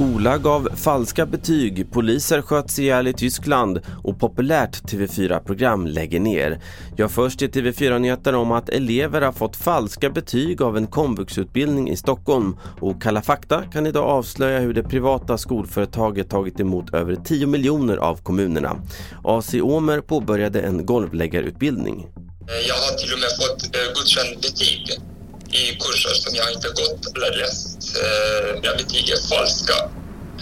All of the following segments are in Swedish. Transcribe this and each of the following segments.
Skola gav falska betyg, poliser sköts ihjäl i Tyskland och populärt TV4-program lägger ner. Jag först i TV4-nyheter om att elever har fått falska betyg av en komvuxutbildning i Stockholm och Kalla fakta kan idag avslöja hur det privata skolföretaget tagit emot över 10 miljoner av kommunerna. AC Omer påbörjade en golvläggarutbildning. Jag har till och med fått eh, godkänt betyg i kurser som jag inte gått eller läst. Mina betyg är falska,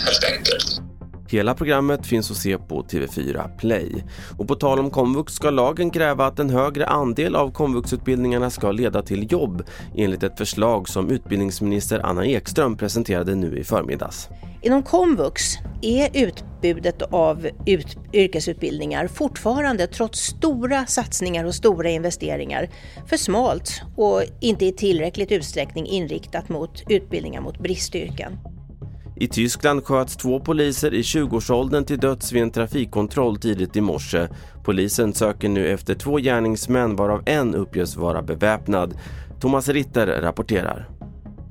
helt enkelt. Hela programmet finns att se på TV4 Play. Och på tal om komvux ska lagen kräva att en högre andel av komvuxutbildningarna ska leda till jobb enligt ett förslag som utbildningsminister Anna Ekström presenterade nu i förmiddags. Inom komvux är utbudet av ut yrkesutbildningar fortfarande, trots stora satsningar och stora investeringar, för smalt och inte i tillräcklig utsträckning inriktat mot utbildningar mot bristyrken. I Tyskland sköts två poliser i 20-årsåldern till döds vid en trafikkontroll tidigt i morse. Polisen söker nu efter två gärningsmän varav en uppges vara beväpnad. Thomas Ritter rapporterar.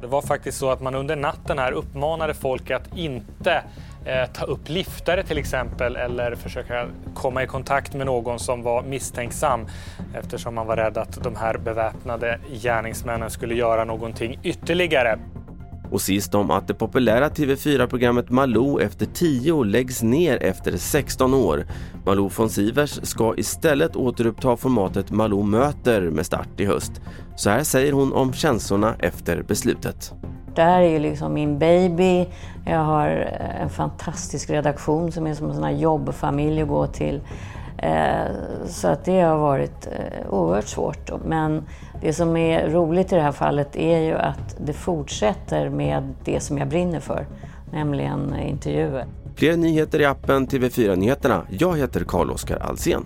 Det var faktiskt så att man under natten här uppmanade folk att inte Eh, ta upp liftare till exempel eller försöka komma i kontakt med någon som var misstänksam eftersom man var rädd att de här beväpnade gärningsmännen skulle göra någonting ytterligare. Och sist om att det populära TV4-programmet Malou efter 10 läggs ner efter 16 år. Malou von Sivers ska istället återuppta formatet Malou möter med start i höst. Så här säger hon om känslorna efter beslutet. Det här är ju liksom min baby. Jag har eh, en fantastisk redaktion som är som en sån här jobbfamilj att gå till. Eh, så att det har varit eh, oerhört svårt. Men det som är roligt i det här fallet är ju att det fortsätter med det som jag brinner för, nämligen intervjuer. Fler nyheter i appen TV4 Nyheterna. Jag heter Carl-Oskar Alsen.